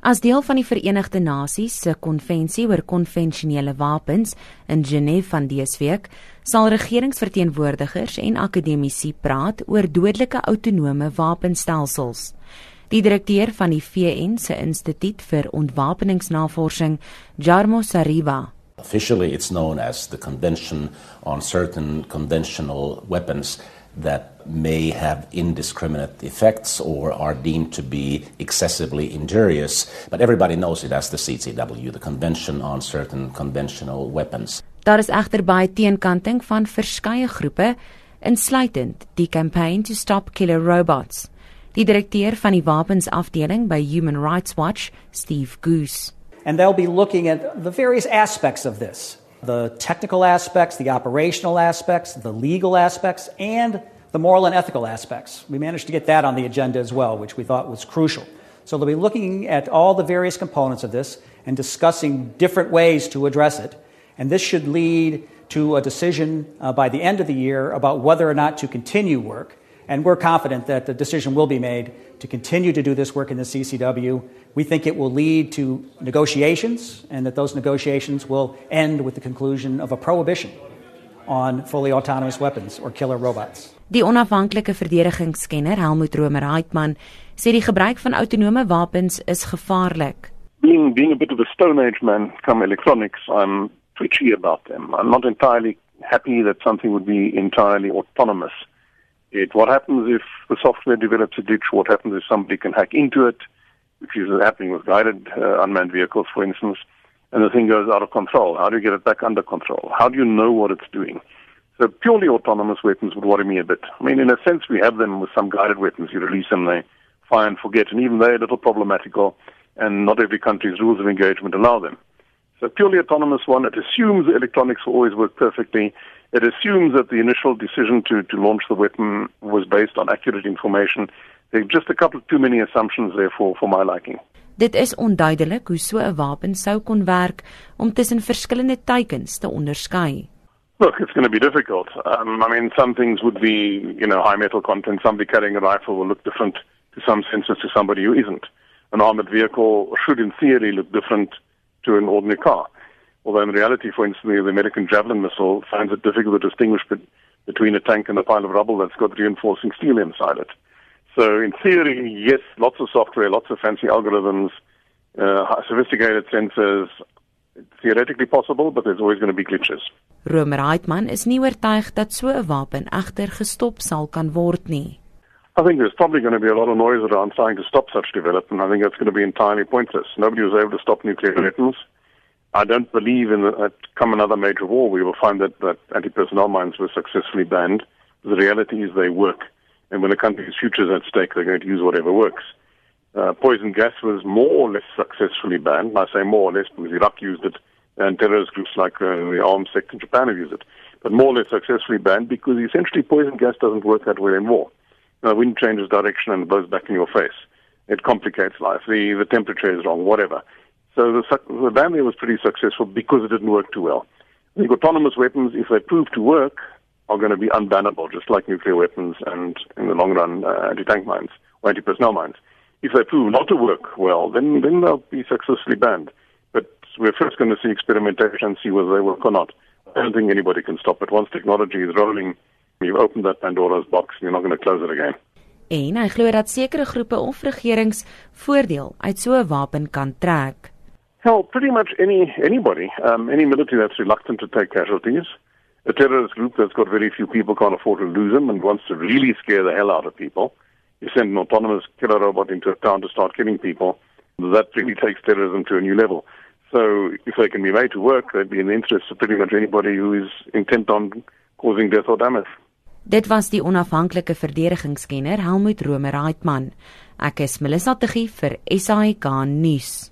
As deel van die Verenigde Nasies se konvensie oor konvensionele wapens in Genève van dese week, sal regeringsverteenwoordigers en akademici praat oor dodelike autonome wapenstelsels. Die direkteur van die VN se Instituut vir Ontwapeningsnavorsing, Jarmo Sariva, Officially it's known as the Convention on Certain Conventional Weapons that may have indiscriminate effects or are deemed to be excessively injurious, but everybody knows it as the CCW, the Convention on Certain Conventional Weapons. Daar is egter baie teenkanting van verskeie groepe, insluitend die Campaign to Stop Killer Robots. Die direkteur van die wapensafdeling by Human Rights Watch, Steve Goose. And they'll be looking at the various aspects of this the technical aspects, the operational aspects, the legal aspects, and the moral and ethical aspects. We managed to get that on the agenda as well, which we thought was crucial. So they'll be looking at all the various components of this and discussing different ways to address it. And this should lead to a decision uh, by the end of the year about whether or not to continue work. And we're confident that the decision will be made to continue to do this work in the CCW. We think it will lead to negotiations, and that those negotiations will end with the conclusion of a prohibition on fully autonomous weapons or killer robots. Die onafhanklike verdedigingskenner Helmoed Romer Heitman sê die gebruik van autonome wapens is gevaarlik. Being being a bit of a stone age man come electronics, I'm twitchy about them. I'm not entirely happy that something would be entirely autonomous. It what happens if the software develops a glitch? What happens if somebody can hack into it, which is happening with guided uh, unmanned vehicles, for instance, and the thing goes out of control? How do you get it back under control? How do you know what it's doing? So purely autonomous weapons would worry me a bit. I mean, in a sense, we have them with some guided weapons. You release them, they fire and forget, and even they're a little problematical, and not every country's rules of engagement allow them. So purely autonomous one, it assumes the electronics will always work perfectly. It assumes that the initial decision to, to launch the weapon was based on accurate information. There are just a couple too many assumptions there for, for my liking. Dit is onduidelik hoe so 'n wapen sou kon werk om tussen verskillende teikens te onderskei. Look, it's going to be difficult. Um, I mean, some things would be, you know, high metal content. Somebody carrying a rifle will look different to some senses to somebody who isn't. An armored vehicle should, in theory, look different to an ordinary car. Although in reality, for instance, the American Javelin missile finds it difficult to distinguish between a tank and a pile of rubble that's got reinforcing steel inside it. So in theory, yes, lots of software, lots of fancy algorithms, uh, sophisticated sensors, theoretically possible, but there's always going to be glitches. Romer Heitman is nie oortuig dat so 'n wapen egter gestop sal kan word nie. I think there's probably going to be a lot of noise around trying to stop such development. I think that's going to be entirely pointless. Nobody was able to stop nuclear weapons. I don't believe in that come another major war we will find that, that anti-personnel mines were successfully banned. The reality is they work. And when a country's future is at stake, they're going to use whatever works. Uh, poison gas was more or less successfully banned. I say more or less because Iraq used it and terrorist groups like uh, the armed sector in Japan have used it. But more or less successfully banned because essentially poison gas doesn't work that well in war. The wind changes direction and blows back in your face. It complicates life. The, the temperature is wrong, whatever. So the, the ban there was pretty successful because it didn't work too well. I think autonomous weapons, if they prove to work, are going to be unbannable, just like nuclear weapons and, in the long run, uh, anti-tank mines or anti-personnel mines. If they prove not to work well, then, then they'll be successfully banned. But we're first going to see experimentation and see whether they work or not. I don't think anybody can stop it. Once technology is rolling, you open that Pandora's box and you're not going to close it again. En hy glo dat sekere groepe of regerings voordeel uit so 'n wapen kan trek. Hell, pretty much any anybody, um, any military that's reluctant to take casualties, a terrorist group that's got very few people can't afford to lose them and wants to really scare the hell out of people. You send an autonomous killer robot into a town to start killing people. That really takes terrorism to a new level. So if they can be made to work, they'd be in the interest of pretty much anybody who is intent on causing death or damage. Dit was die onafhanklike verdedigingskenner Helmut Romer Heitman. Ek is Melissa Tuggie vir SAK nuus.